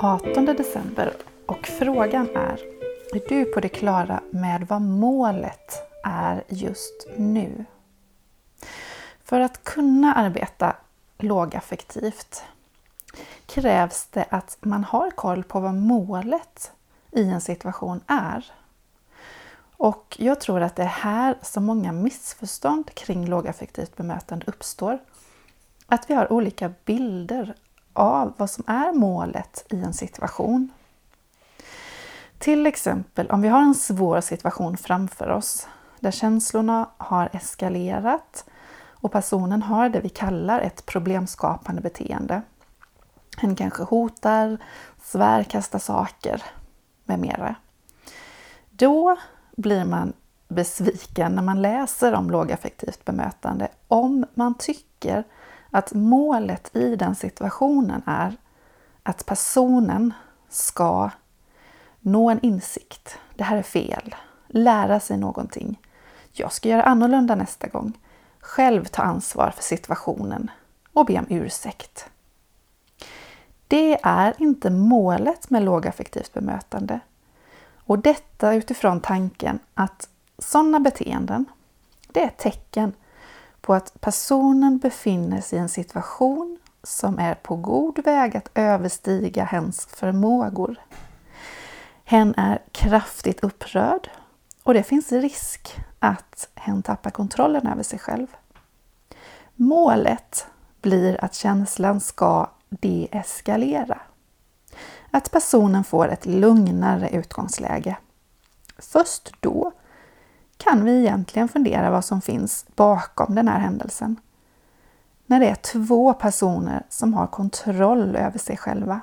18 december och frågan är Är du på det klara med vad målet är just nu? För att kunna arbeta lågaffektivt krävs det att man har koll på vad målet i en situation är. Och jag tror att det är här som många missförstånd kring lågaffektivt bemötande uppstår. Att vi har olika bilder av vad som är målet i en situation. Till exempel om vi har en svår situation framför oss där känslorna har eskalerat och personen har det vi kallar ett problemskapande beteende. Hen kanske hotar, svär, kastar saker med mera. Då blir man besviken när man läser om lågaffektivt bemötande om man tycker att målet i den situationen är att personen ska nå en insikt. Det här är fel. Lära sig någonting. Jag ska göra annorlunda nästa gång. Själv ta ansvar för situationen och be om ursäkt. Det är inte målet med lågaffektivt bemötande. Och detta utifrån tanken att sådana beteenden, det är ett tecken på att personen befinner sig i en situation som är på god väg att överstiga hens förmågor. Hen är kraftigt upprörd och det finns risk att hen tappar kontrollen över sig själv. Målet blir att känslan ska deeskalera. Att personen får ett lugnare utgångsläge. Först då kan vi egentligen fundera vad som finns bakom den här händelsen. När det är två personer som har kontroll över sig själva.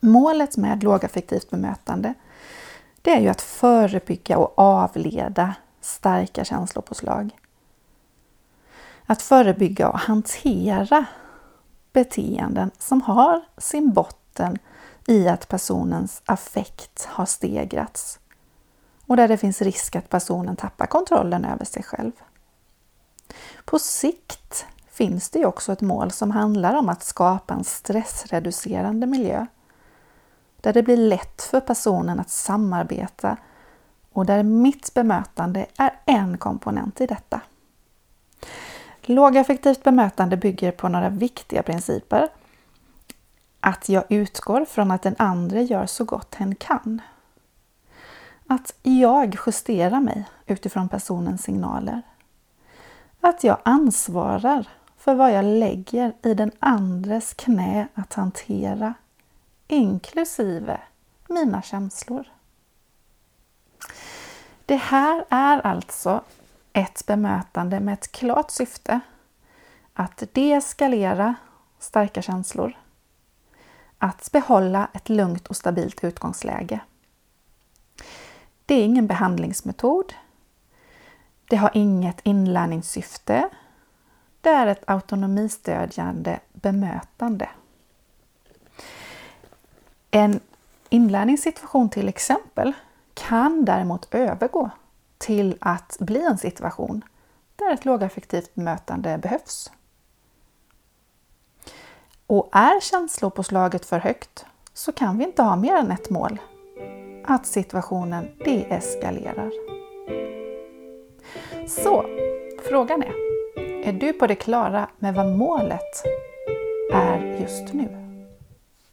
Målet med lågaffektivt bemötande det är ju att förebygga och avleda starka känslopåslag. Att förebygga och hantera beteenden som har sin botten i att personens affekt har stegrats och där det finns risk att personen tappar kontrollen över sig själv. På sikt finns det också ett mål som handlar om att skapa en stressreducerande miljö där det blir lätt för personen att samarbeta och där mitt bemötande är en komponent i detta. Lågaffektivt bemötande bygger på några viktiga principer. Att jag utgår från att den andra gör så gott hen kan. Att jag justerar mig utifrån personens signaler. Att jag ansvarar för vad jag lägger i den andres knä att hantera, inklusive mina känslor. Det här är alltså ett bemötande med ett klart syfte att deeskalera starka känslor, att behålla ett lugnt och stabilt utgångsläge. Det är ingen behandlingsmetod. Det har inget inlärningssyfte. Det är ett autonomistödjande bemötande. En inlärningssituation till exempel kan däremot övergå till att bli en situation där ett lågaffektivt bemötande behövs. Och är känslopåslaget för högt så kan vi inte ha mer än ett mål. Att situationen deeskalerar. Så, frågan är, är du på det klara med vad målet är just nu?